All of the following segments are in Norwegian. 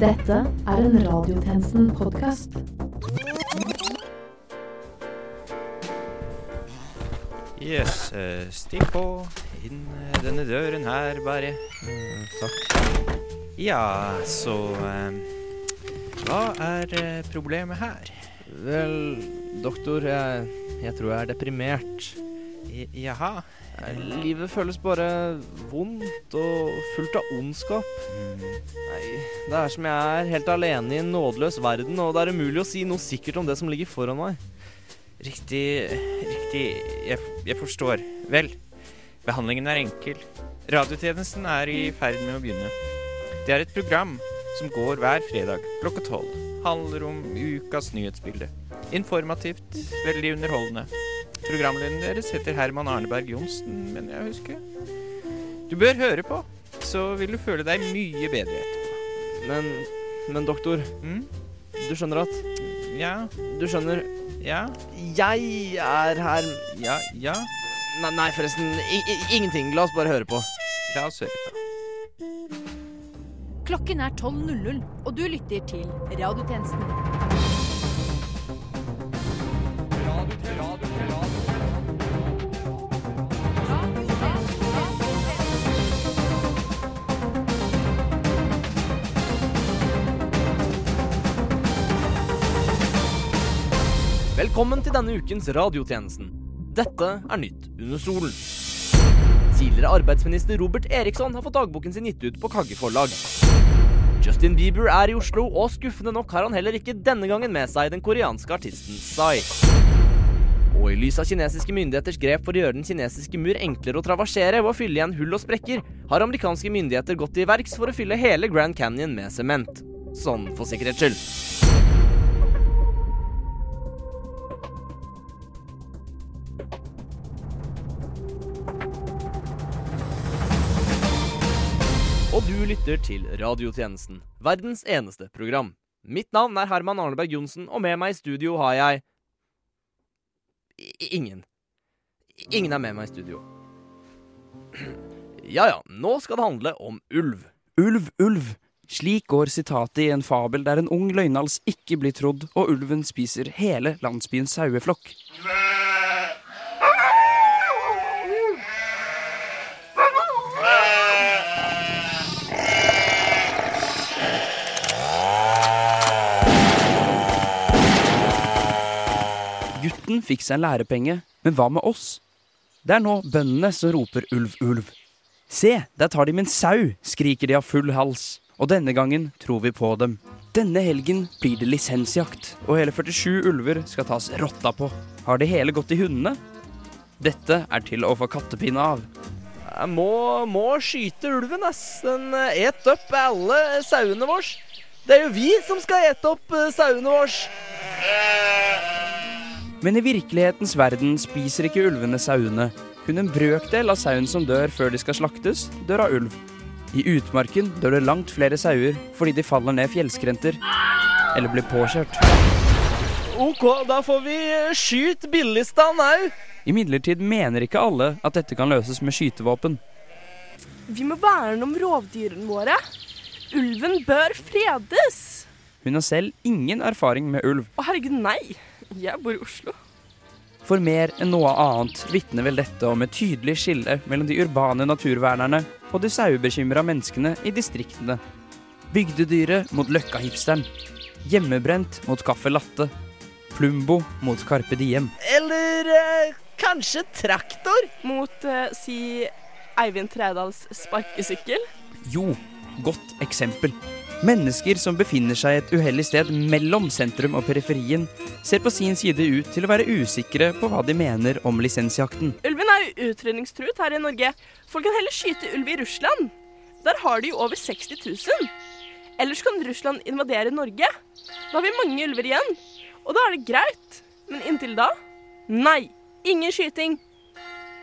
Dette er en Radiotjenesten-podkast. Yes, eh, stikk på inn eh, denne døren her, bare. Mm, takk. Ja, så eh, Hva er problemet her? Vel, doktor, jeg, jeg tror jeg er deprimert. I, jaha. Livet føles bare vondt og fullt av ondskap. Nei, det er som jeg er helt alene i en nådeløs verden, og det er umulig å si noe sikkert om det som ligger foran meg. riktig Riktig. Jeg, jeg forstår. Vel, behandlingen er enkel. Radiotjenesten er i ferd med å begynne. Det er et program som går hver fredag klokka tolv. Handler om ukas nyhetsbilde. Informativt, veldig underholdende. Programlederen deres heter Herman Arneberg Johnsen, mener jeg å huske. Du bør høre på, så vil du føle deg mye bedre etterpå. Men, men doktor, Mm? du skjønner at Ja, Du skjønner, ja, jeg er her ja, ja. Nei, nei forresten, i, i, ingenting. La oss bare høre på. La oss høre på. Klokken er 12.00, og du lytter til Radiotjenesten. Velkommen til denne ukens radiotjenesten. Dette er Nytt under solen. Tidligere arbeidsminister Robert Eriksson har fått dagboken sin gitt ut på Kagge forlag. Justin Bieber er i Oslo, og skuffende nok har han heller ikke denne gangen med seg den koreanske artisten Psy. Og i lys av kinesiske myndigheters grep for å gjøre den kinesiske mur enklere å traversere ved å fylle igjen hull og sprekker, har amerikanske myndigheter gått til verks for å fylle hele Grand Canyon med sement. Sånn for sikkerhets skyld. Og du lytter til Radiotjenesten, verdens eneste program. Mitt navn er Herman Arneberg Johnsen, og med meg i studio har jeg I- Ingen. Ingen er med meg i studio. Ja ja, nå skal det handle om ulv. Ulv, ulv. Slik går sitatet i en fabel der en ung løgnhals ikke blir trodd, og ulven spiser hele landsbyens saueflokk. Gutten fikk seg en lærepenge, men hva med oss? Det er nå bøndene som roper ulv, ulv. Se, der tar de min sau, skriker de av full hals. Og denne gangen tror vi på dem. Denne helgen blir det lisensjakt, og hele 47 ulver skal tas rotta på. Har det hele gått i hundene? Dette er til å få kattepinne av. Jeg må, må skyte ulven, ass. Den eh, et opp alle sauene våre. Det er jo vi som skal ete opp eh, sauene våre. Men i virkelighetens verden spiser ikke ulvene sauene. Kun en brøkdel av sauen som dør før de skal slaktes, dør av ulv. I utmarken dør det langt flere sauer fordi de faller ned fjellskrenter eller blir påkjørt. OK, da får vi eh, skyte billigstand au. Imidlertid mener ikke alle at dette kan løses med skytevåpen. Vi må verne om rovdyrene våre. Ulven bør fredes. Hun har selv ingen erfaring med ulv. Å herregud, nei. Jeg bor i Oslo. For mer enn noe annet vitner vel dette om et tydelig skille mellom de urbane naturvernerne og de sauebekymra menneskene i distriktene. Bygdedyret mot løkkahipsteren. Hjemmebrent mot caffè latte. Plumbo mot Carpe Diem. Eller eh, kanskje traktor? Mot, eh, si, Eivind Trædals sparkesykkel. Jo, godt eksempel. Mennesker som befinner seg et uheldig sted mellom sentrum og periferien, ser på sin side ut til å være usikre på hva de mener om lisensjakten. Ulven er jo utrydningstruet her i Norge. Folk kan heller skyte ulv i Russland. Der har de jo over 60 000. Ellers kan Russland invadere Norge. Da har vi mange ulver igjen. Og da er det greit. Men inntil da nei. Ingen skyting.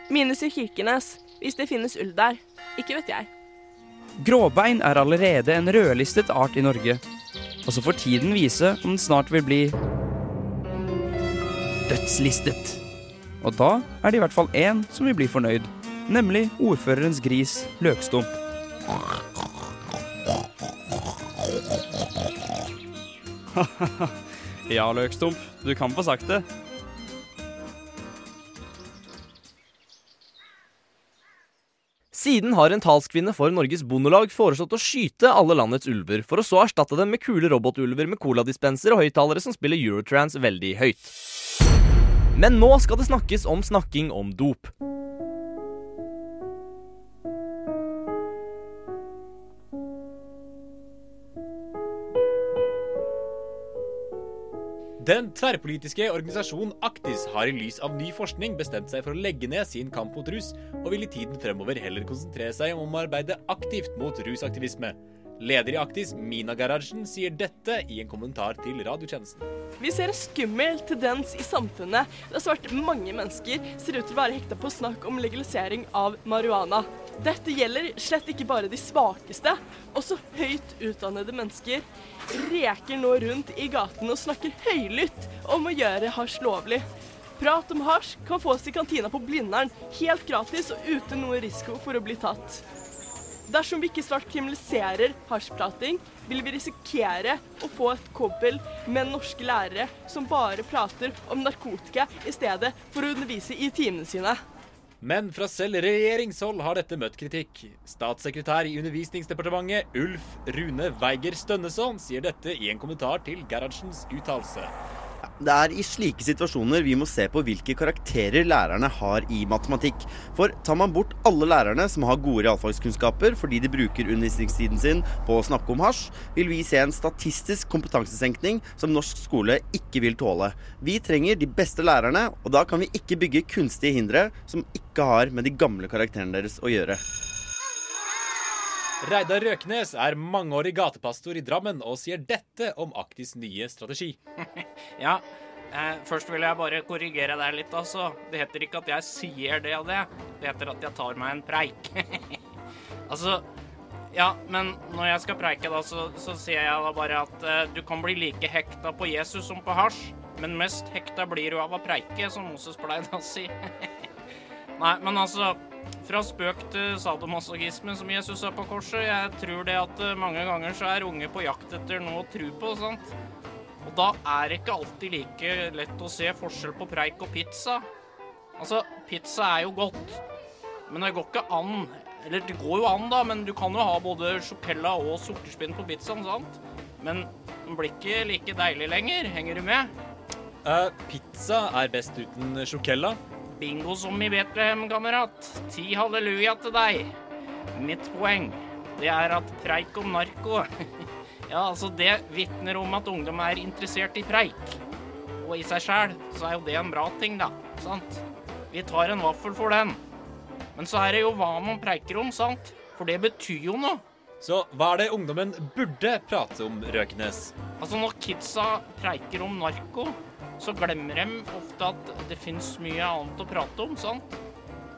Minus i Kirkenes, hvis det finnes ulv der. Ikke vet jeg. Gråbein er allerede en rødlistet art i Norge. Og så får tiden vise om den snart vil bli dødslistet. Og da er det i hvert fall én som vil bli fornøyd, nemlig ordførerens gris Løkstump. Ja, Løkstump, du kan få sagt det. Siden har en talskvinne for Norges Bondelag foreslått å skyte alle landets ulver, for å så erstatte dem med kule robotulver med coladispenser og høyttalere som spiller Eurotrans veldig høyt. Men nå skal det snakkes om snakking om dop. Den tverrpolitiske organisasjonen Aktis har i lys av ny forskning bestemt seg for å legge ned sin kamp mot rus, og vil i tiden fremover heller konsentrere seg om å arbeide aktivt mot rusaktivisme. Leder i Aktis, Mina Garasjen, sier dette i en kommentar til radiotjenesten. Vi ser en skummel tendens i samfunnet der svært mange mennesker ser ut til å være hekta på snakk om legalisering av marihuana. Dette gjelder slett ikke bare de svakeste. Også høyt utdannede mennesker reker nå rundt i gatene og snakker høylytt om å gjøre hasj lovlig. Prat om hasj kan fås i kantina på Blindern helt gratis og uten noe risiko for å bli tatt. Dersom vi ikke snart kriminaliserer hasjprating, vil vi risikere å få et kobbel med norske lærere som bare prater om narkotika i stedet for å undervise i timene sine. Men fra selv regjeringshold har dette møtt kritikk. Statssekretær i Undervisningsdepartementet Ulf Rune Weiger Stønneson sier dette i en kommentar til Gerhardsens uttalelse. Det er i slike situasjoner vi må se på hvilke karakterer lærerne har i matematikk. For tar man bort alle lærerne som har gode realfagskunnskaper fordi de bruker undervisningstiden sin på å snakke om hasj, vil vi se en statistisk kompetansesenkning som norsk skole ikke vil tåle. Vi trenger de beste lærerne, og da kan vi ikke bygge kunstige hindre som ikke har med de gamle karakterene deres å gjøre. Reidar Røknes er mangeårig gatepastor i Drammen og sier dette om Aktis nye strategi. Ja, eh, først vil jeg bare korrigere deg litt, altså. Det heter ikke at jeg sier det og det. Det heter at jeg tar meg en preik. altså, ja, men når jeg skal preike, da, så, så sier jeg da bare at eh, du kan bli like hekta på Jesus som på hasj, men mest hekta blir du av å preike, som Moses pleide å si. Nei, men altså Fra spøk til sadomasochisme, som Jesus sa på korset. Jeg tror det at eh, mange ganger så er unge på jakt etter noe å tro på, sant. Og da er det ikke alltid like lett å se forskjell på preik og pizza. Altså, pizza er jo godt, men det går ikke an Eller det går jo an, da, men du kan jo ha både sjokella og sukkerspinn på pizzaen, sant? Men den blir ikke like deilig lenger. Henger du med? Uh, pizza er best uten chocella. Bingo som i Betlehem, kamerat. Ti halleluja til deg. Mitt poeng, det er at preik om narko Ja, altså, det vitner om at ungdom er interessert i preik. Og i seg sjæl så er jo det en bra ting, da. Sant? Vi tar en vaffel for den. Men så er det jo hva man preiker om, sant? For det betyr jo noe. Så hva er det ungdommen burde prate om, Røknes? Altså, når kidsa preiker om narko, så glemmer de ofte at det fins mye annet å prate om, sant?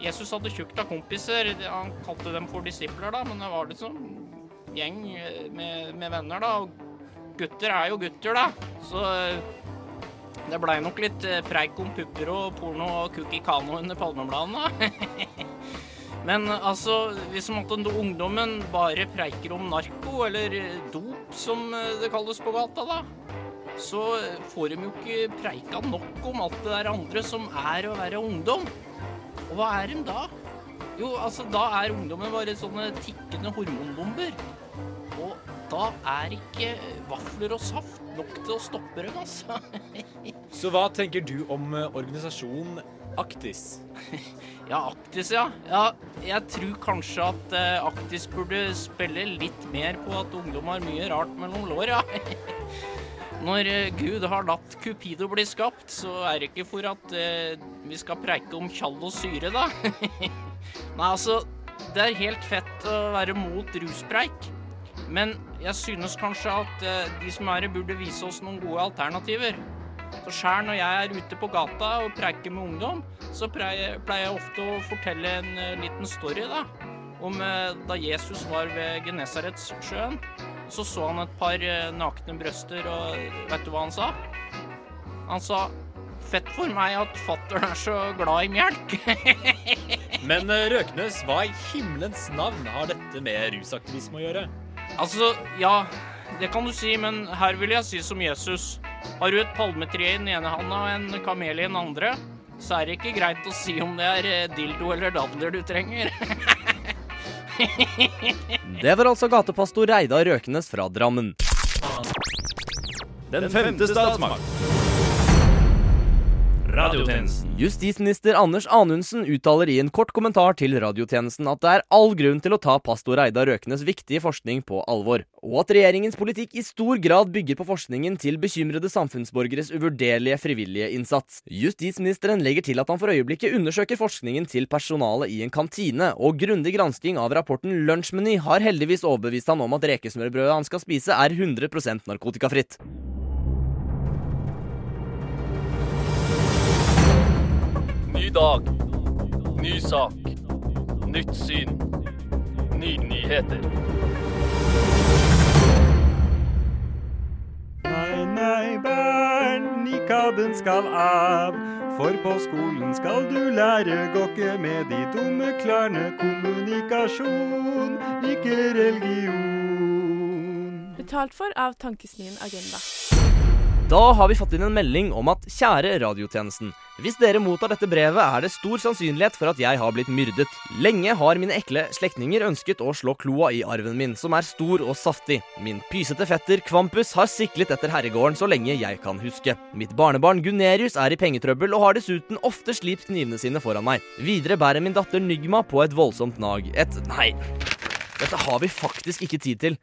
Jesus hadde tjukt av kompiser. Han kalte dem for disipler, da, men det var liksom gjeng med, med venner, da. Og gutter er jo gutter, da. Så eh, det blei nok litt eh, preik om pupper og porno og cookie kano under palmebladene. Men altså, hvis måtte ungdommen bare preiker om narko, eller dop som eh, det kalles på gata, da, så får de jo ikke preika nok om alt det der andre som er å være ungdom. Og hva er de da? Jo, altså, da er ungdommen bare sånne tikkende hormonbomber. Og da er ikke vafler og saft nok til å stoppe dem, altså. Så hva tenker du om eh, organisasjonen Aktis? Ja, Aktis, ja. ja. Jeg tror kanskje at eh, Aktis burde spille litt mer på at ungdom har mye rart mellom lår, ja. Når eh, Gud har latt Cupido bli skapt, så er det ikke for at eh, vi skal preike om tjall og syre, da. Nei, altså, det er helt fett å være mot ruspreik. Men jeg synes kanskje at eh, de som er her, burde vise oss noen gode alternativer. Så sjæl når jeg er ute på gata og preiker med ungdom, så pleier jeg ofte å fortelle en eh, liten story, da. Om eh, da Jesus var ved Genesaretsjøen. Så så han et par eh, nakne brøster, og vet du hva han sa? Han sa Fett for meg at fattern er så glad i melk. Men eh, Røknes, hva i himmelens navn har dette med rusaktivisme å gjøre? Altså, ja det kan du si, men her vil jeg si som Jesus. Har du et palmetre i den ene handa og en kamel i den andre, så er det ikke greit å si om det er eh, dildo eller dadler du trenger. Det var altså gatepastor Reidar Røkenes fra Drammen. Den femte statsmakt. Radiotjenesten. Justisminister Anders Anundsen uttaler i en kort kommentar til radiotjenesten at det er all grunn til å ta pastor Reidar Røkenes' viktige forskning på alvor, og at regjeringens politikk i stor grad bygger på forskningen til bekymrede samfunnsborgeres uvurderlige frivillige innsats. Justisministeren legger til at han for øyeblikket undersøker forskningen til personalet i en kantine, og grundig gransking av rapporten Lunsjmeny har heldigvis overbevist han om at rekesmørbrødet han skal spise er 100% narkotikafritt. Ny dag. Ny sak. Nytt syn. Nye nyheter. Nei, nei, barn, nikaben skal av. For på skolen skal du lære gokke med de dumme klarne kommunikasjon, ikke religion. Betalt for av Tankesmien Agenda. Da har vi fått inn en melding om at kjære radiotjenesten, hvis dere mottar dette brevet, er det stor sannsynlighet for at jeg har blitt myrdet. Lenge har mine ekle slektninger ønsket å slå kloa i arven min, som er stor og saftig. Min pysete fetter Kvampus har siklet etter herregården så lenge jeg kan huske. Mitt barnebarn Gunerius er i pengetrøbbel og har dessuten ofte slipt knivene sine foran meg. Videre bærer min datter Nygma på et voldsomt nag. Et Nei. Dette har vi faktisk ikke tid til.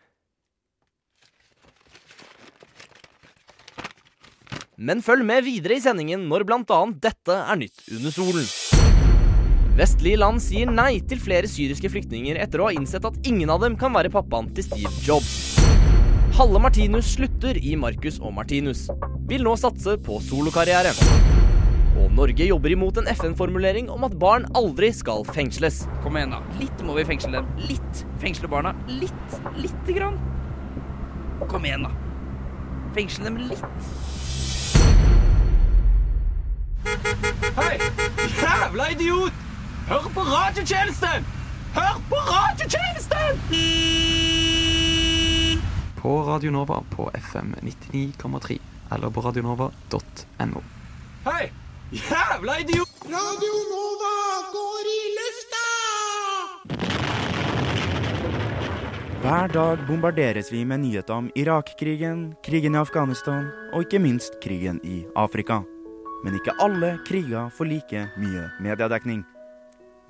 Men følg med videre i sendingen når annet dette er nytt under solen. Vestlige land sier nei til flere syriske flyktninger etter å ha innsett at ingen av dem kan være pappaen til Steve Jobs. Halle Martinus slutter i Marcus og Martinus. Vil nå satse på solokarriere. Og Norge jobber imot en FN-formulering om at barn aldri skal fengsles. Kom igjen, da. Litt må vi fengsle dem. Litt. Fengsle barna. Litt. Lite grann. Kom igjen, da. Fengsle dem litt. Hei! Jævla idiot! Hør på radiotjenesten! Hør på radiotjenesten! På Radio Nova på FM 99,3 eller på radionova.no. Hei! Jævla idiot! Radio Nova går i lufta! Hver dag bombarderes vi med nyheter om Irak-krigen, krigen i Afghanistan og ikke minst krigen i Afrika. Men ikke alle kriger får like mye mediedekning.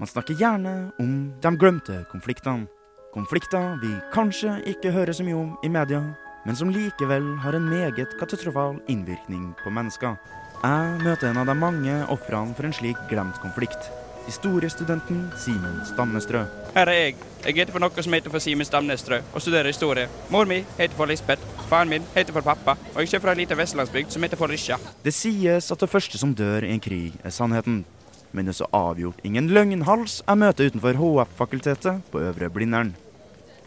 Man snakker gjerne om de glemte konfliktene. Konflikter vi kanskje ikke hører så mye om i media, men som likevel har en meget katastrofal innvirkning på mennesker. Jeg møter en av de mange ofrene for en slik glemt konflikt. Historiestudenten Simen Stamnestrø. Her er jeg. Jeg heter for noe som heter for Simen Stamnestrø og studerer historie. Mor mi heter for Lisbeth. Faren min heter for pappa. Og jeg kommer fra ei lita vestlandsbygd som heter for Rysja. Det sies at det første som dør i en krig, er sannheten. Men det er så avgjort ingen løgnhals jeg møter utenfor HF-fakultetet på Øvre Blindern.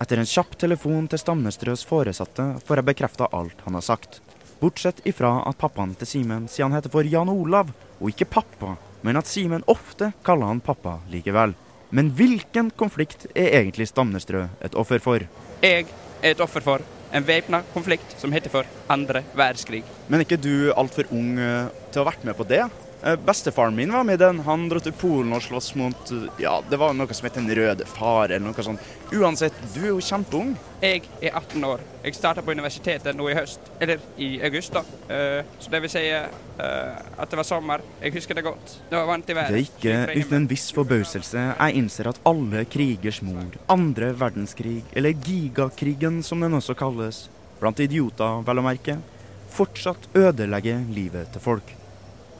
Etter en kjapp telefon til Stamnestrøs foresatte får jeg bekrefta alt han har sagt. Bortsett ifra at pappaen til Simen sier han heter for Jan Olav, og ikke pappa, men at Simen ofte kaller han pappa likevel. Men hvilken konflikt er egentlig Stamnestrø et offer for? Jeg er et offer for en væpna konflikt som heter for andre verdenskrig. Men er ikke du altfor ung eh, til å ha vært med på det? Eh, Bestefaren min var med i den. Han dro til Polen og sloss mot eh, Ja, det var noe som het Den røde far, eller noe sånt. Uansett, du er jo kjempeung. Jeg er 18 år. Jeg starta på universitetet nå i høst. Eller i august, da. Uh, så det vil si uh, at det var sommer. Jeg husker det godt. Det var varmt i været. Det er ikke uten en viss forbauselse jeg innser at alle krigers mor, andre verdenskrig, eller gigakrigen som den også kalles, blant idioter vel å merke, fortsatt ødelegger livet til folk.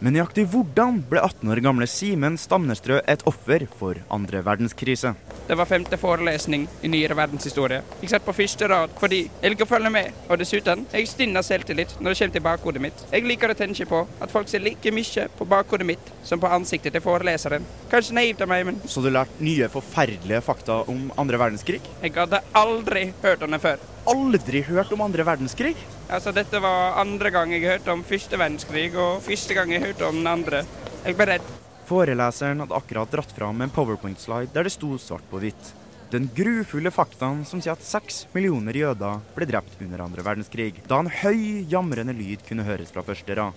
Men nøyaktig hvordan ble 18 år gamle Simen Stamnestrø et offer for andre verdenskrise? Det var femte forelesning i nyere verdenshistorie. Jeg satt på første rad fordi jeg liker å følge med, og dessuten jeg stinner selvtillit når det kommer til bakhodet mitt. Jeg liker å tenke på at folk ser like mye på bakhodet mitt som på ansiktet til foreleseren. Kanskje naivt av meg, men Så du lærte nye forferdelige fakta om andre verdenskrig? Jeg hadde aldri hørt om det før. Aldri hørt om andre verdenskrig? Altså, dette var andre gang jeg hørte om første verdenskrig, og første gang jeg hørte om den andre. Jeg ble redd. Foreleseren hadde akkurat dratt fram en powerpoint-slide der det sto svart på hvitt. Den grufulle faktaen som sier at seks millioner jøder ble drept under andre verdenskrig, da en høy, jamrende lyd kunne høres fra første rad.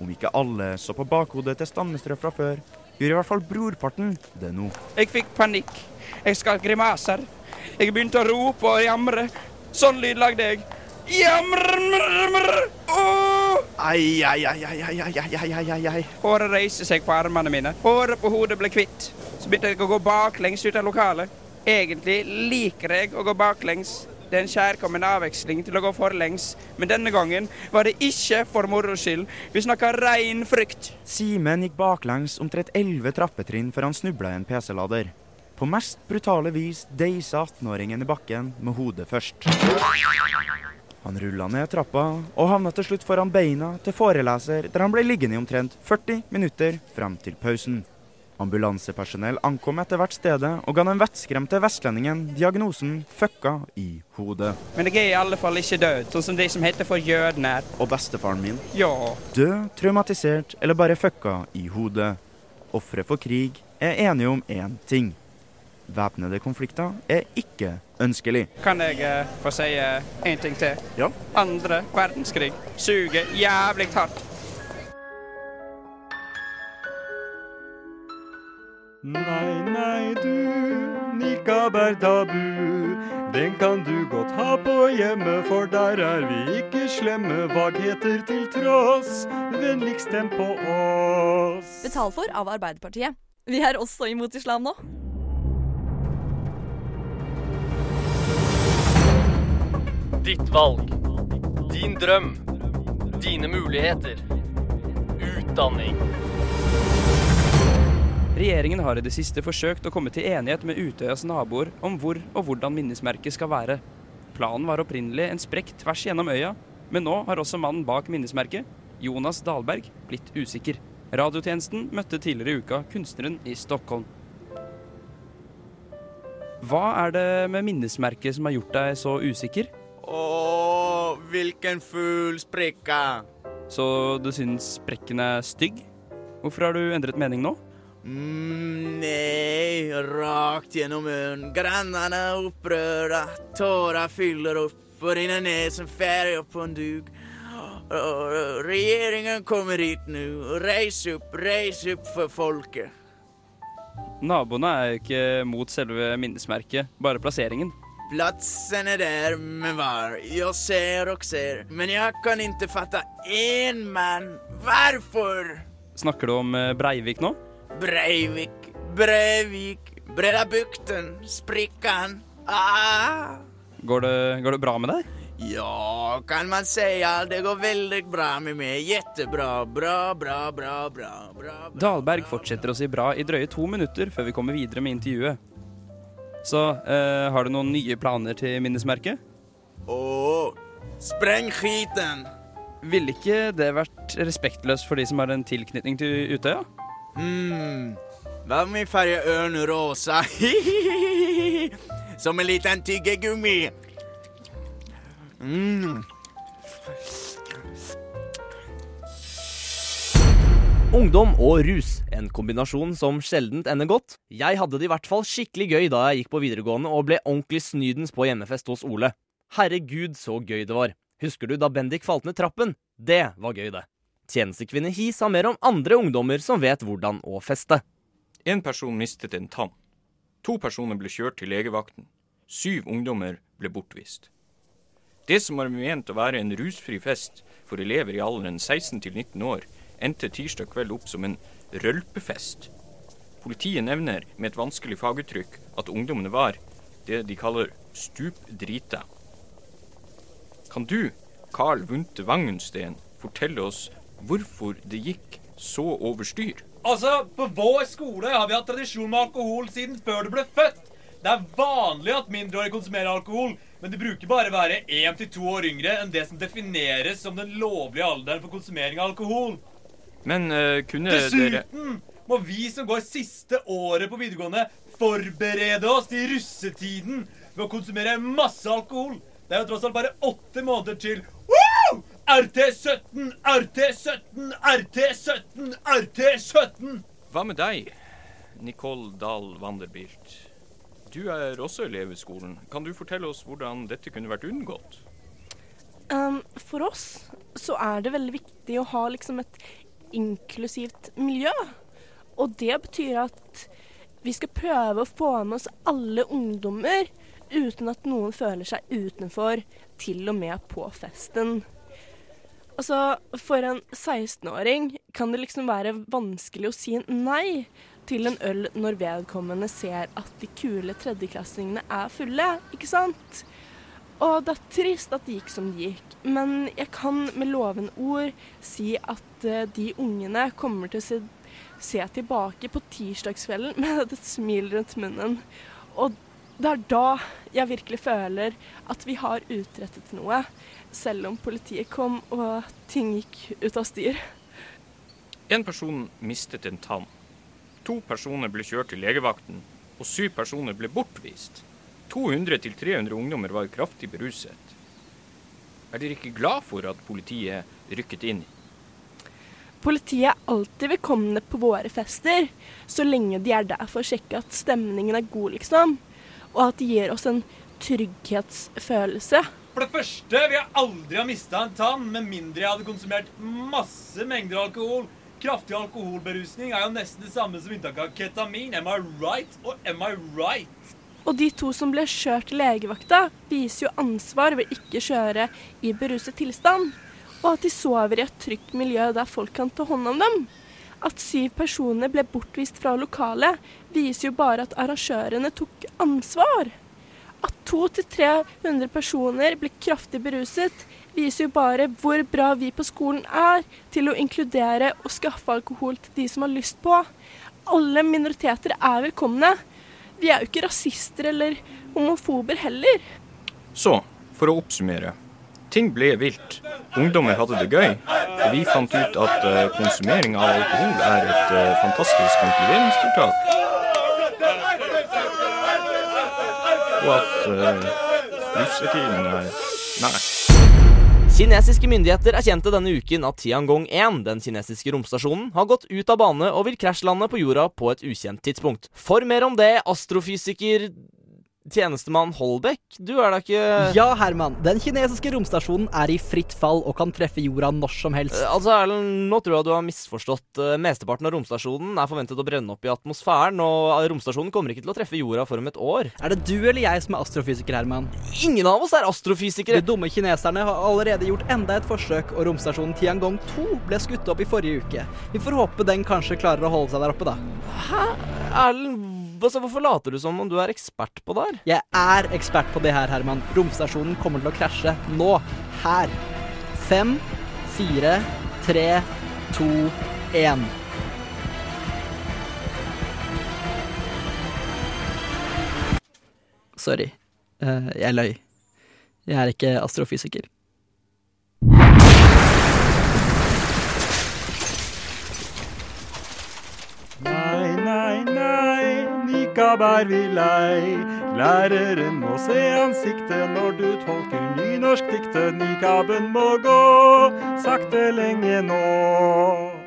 Om ikke alle så på bakhodet til Stammestrø fra før, gjør i hvert fall brorparten det nå. Jeg fikk panikk. Jeg skar grimaser. Jeg begynte å rope og jamre. Sånn lyd lagde jeg. Jamre Ai, ai, ai, ai, ai, ai, ai, ai, ai, ai. Håret reiste seg på armene mine. Håret på hodet ble kvitt. Så begynte jeg å gå baklengs ut av lokalet. Egentlig liker jeg å gå baklengs. Det er en kjærkommen avveksling til å gå forlengs, men denne gangen var det ikke for moro skyld. Vi snakka rein frykt. Simen gikk baklengs omtrent elleve trappetrinn før han snubla i en PC-lader. På mest brutale vis deisa 18-åringen i bakken med hodet først. Han rulla ned trappa og havna til slutt foran beina til foreleser, der han ble liggende i omtrent 40 minutter fram til pausen. Ambulansepersonell ankom etter hvert stedet og ga den vettskremte vestlendingen diagnosen 'fucka i hodet'. Men jeg er i alle fall ikke død, sånn som de som heter for jødene. Og bestefaren min. Ja. Død, traumatisert eller bare fucka i hodet. Ofre for krig er enige om én ting. Væpnede konflikter er ikke ønskelig. Kan jeg eh, få si én ting til? Ja. Andre verdenskrig suger jævlig hardt. Nei, nei, du, nikab er tabu. Den kan du godt ha på hjemme, for der er vi ikke slemme. Vagheter til tross, vennligst stem på oss. Betal for av Arbeiderpartiet. Vi er også imot islam nå. Ditt valg. Din drøm. Dine muligheter. Utdanning. Regjeringen har i det siste forsøkt å komme til enighet med Utøyas naboer om hvor og hvordan minnesmerket skal være. Planen var opprinnelig en sprekk tvers gjennom øya, men nå har også mannen bak minnesmerket, Jonas Dahlberg, blitt usikker. Radiotjenesten møtte tidligere i uka kunstneren i Stockholm. Hva er det med minnesmerket som har gjort deg så usikker? Åh, hvilken fugl sprikka. Så du syns sprekken er stygg? Hvorfor har du endret mening nå? Mm, nei, rakt gjennom munnen. Grannene er opprørte. Tårer fyller opp og renner ned som färger på en duk. Regjeringen Regeringen kommer hit nå. Reis opp, reis opp for folket. Naboene er jo ikke mot selve minnesmerket, bare plasseringen. Platsen er der med var? Jag ser och ser, men jag kan inte fatta en man. Varför? Snakker du om eh, Breivik nå? Breivik, Breivik, Breda bukten, sprickan. Ah! Går det, går det bra med deg? Ja, kan man si. Det går veldig bra med meg. Jettebra. Bra, bra, bra, bra, bra. Dahlberg fortsetter å si bra i drøye to minutter før vi kommer videre med intervjuet. Så eh, har du noen nye planer til minnesmerket? Åh, spreng skiten. Ville ikke det vært respektløst for de som har en tilknytning til Utøya? Mm. Hva om vi färgar ørn rosa? Som en liten tyggegummi. Mm. Ungdom og rus, en kombinasjon som sjeldent ender godt. Jeg hadde det i hvert fall skikkelig gøy da jeg gikk på videregående og ble ordentlig snydens på hjemmefest hos Ole. Herregud, så gøy det var. Husker du da Bendik falt ned trappen? Det var gøy, det. Tjenestekvinne Hi sa mer om andre ungdommer som vet hvordan å feste. En person mistet en tann. To personer ble kjørt til legevakten. Syv ungdommer ble bortvist. Det som var ment å være en rusfri fest for elever i alderen 16 til 19 år, endte tirsdag kveld opp som en rølpefest. Politiet nevner med et vanskelig faguttrykk at ungdommene var det de kaller stupdrita. Kan du, Carl Wunte Vangensten, fortelle oss hvorfor det gikk så over styr? Altså, På vår skole har vi hatt tradisjon med alkohol siden før du ble født. Det er vanlig at mindreårige konsumerer alkohol, men de bruker bare å være én til to år yngre enn det som defineres som den lovlige alderen for konsumering av alkohol. Men uh, kunne dere Dessuten må vi som går siste året på videregående, forberede oss til russetiden ved å konsumere masse alkohol. Det er jo tross alt bare åtte måneder til Woo! RT17, RT17, RT-17! Hva med deg, Nicole Dahl-Vanderbilt? Du er også elev i skolen. Kan du fortelle oss hvordan dette kunne vært unngått? Um, for oss så er det veldig viktig å ha liksom et inklusivt miljø. Og det betyr at vi skal prøve å få med oss alle ungdommer uten at noen føler seg utenfor, til og med på festen. Altså, for en 16-åring kan det liksom være vanskelig å si nei til en øl når vedkommende ser at de kule tredjeklassingene er fulle, ikke sant? Og det er trist at det gikk som det gikk, men jeg kan med lovende ord si at eh, de ungene kommer til å se, se tilbake på tirsdagskvelden med et smil rundt munnen. Og det er da jeg virkelig føler at vi har utrettet noe, selv om politiet kom og ting gikk ut av styr. En person mistet en tann. To personer ble kjørt til legevakten, og syv personer ble bortvist. 200-300 ungdommer var kraftig beruset. Er dere ikke glad for at politiet rykket inn? Politiet er alltid velkomne på våre fester, så lenge de er der for å sjekke at stemningen er god, liksom. Og at de gir oss en trygghetsfølelse. For det første vil jeg aldri ha mista en tann med mindre jeg hadde konsumert masse mengder alkohol. Kraftig alkoholberusning er jo nesten det samme som inntak av ketamin. Am I right? Og am I right? Og de to som ble kjørt til legevakta, viser jo ansvar ved ikke kjøre i beruset tilstand. Og at de sover i et trygt miljø der folk kan ta hånd om dem. At syv personer ble bortvist fra lokalet, viser jo bare at arrangørene tok ansvar. At 200-300 personer ble kraftig beruset, viser jo bare hvor bra vi på skolen er til å inkludere og skaffe alkohol til de som har lyst på. Alle minoriteter er velkomne. Vi er jo ikke rasister eller homofober heller. Så, for å oppsummere. Ting ble vilt. Ungdommer hadde det gøy. Og vi fant ut at uh, konsumering av alkohol er et uh, fantastisk konkluderingstiltak. Og at uh, russetiden er Nei. Kinesiske myndigheter erkjente denne uken at Tiangong 1, den kinesiske romstasjonen, har gått ut av bane og vil krasjlande på jorda på et ukjent tidspunkt. For mer om det, astrofysiker Tjenestemann Holbæk, du er da ikke Ja, Herman. Den kinesiske romstasjonen er i fritt fall og kan treffe jorda når som helst. Eh, altså, Erlend, nå tror jeg du har misforstått. Eh, Mesteparten av romstasjonen er forventet å brenne opp i atmosfæren, og eh, romstasjonen kommer ikke til å treffe jorda for om et år. Er det du eller jeg som er astrofysiker, Herman? Ingen av oss er astrofysikere. De dumme kineserne har allerede gjort enda et forsøk, og romstasjonen Tiangong 2 ble skutt opp i forrige uke. Vi får håpe den kanskje klarer å holde seg der oppe, da. Hæ? Erlend, altså, hvorfor later du som om du er ekspert på det her? Jeg er ekspert på det her, Herman. Romstasjonen kommer til å krasje nå. Her. Fem, fire, tre, to, én. Sorry. Eh, jeg løy. Jeg er ikke astrofysiker. Nikab er vi lei. Læreren må se ansiktet når du tolker nynorskdiktet. Nikaben må gå sakte lenge nå.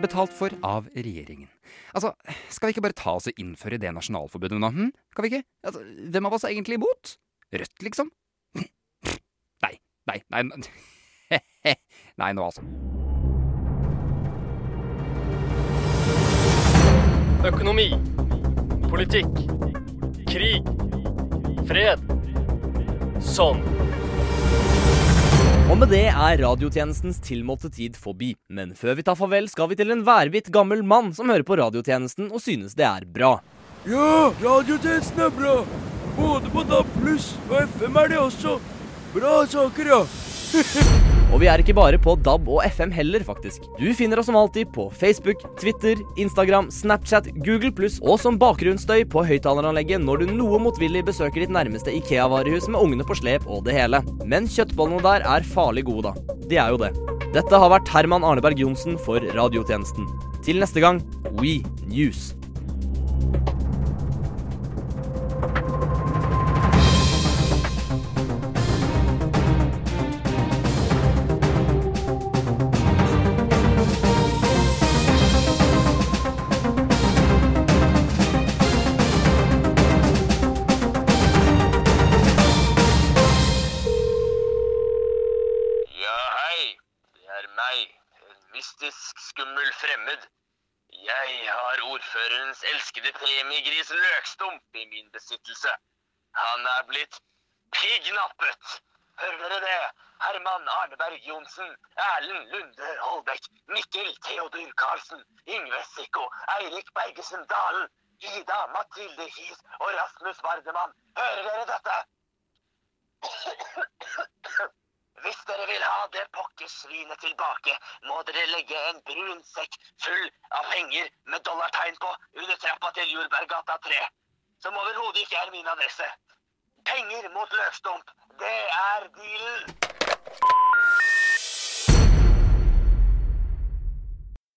Betalt for av regjeringen. Altså, Skal vi ikke bare ta oss og innføre det nasjonalforbudet nå? Hm? Kan vi ikke? Altså, hvem av oss er egentlig imot? Rødt, liksom? Nei, nei, nei Nei, nå altså. Økonomi. Politikk. Krig. Fred. Sånn. Og med det er radiotjenestens tilmålte tid forbi. Men før vi tar farvel, skal vi til en værbitt gammel mann som hører på radiotjenesten og synes det er bra. Ja, radiotjenesten er bra. Både på DAB pluss og FM er det også. Bra saker, ja. Og vi er ikke bare på DAB og FM heller, faktisk. Du finner oss som alltid på Facebook, Twitter, Instagram, Snapchat, Google og som bakgrunnsstøy på høyttaleranlegget når du noe motvillig besøker ditt nærmeste Ikea-varehus med ungene på slep og det hele. Men kjøttbollene der er farlig gode, da. De er jo det. Dette har vært Herman Arneberg Johnsen for radiotjenesten. Til neste gang, We News. Meg, mystisk, skummel fremmed. Jeg har ordførerens elskede premiegris Løkstump i min besittelse. Han er blitt pignappet. Hører dere det? Herman Arneberg Johnsen, Erlend Lunde Holbæk, Mikkel Theodor Karlsen, Yngve Sikko, Eirik Bergesen Dalen, Ida Mathilde His og Rasmus Vardemann. Hører dere dette? Hvis dere vil ha det pokkesvinet tilbake, må dere legge en brun sekk full av penger med dollartegn på under trappa til Jordberggata 3, som overhodet ikke er min adresse. Penger mot løsstump, det er dealen.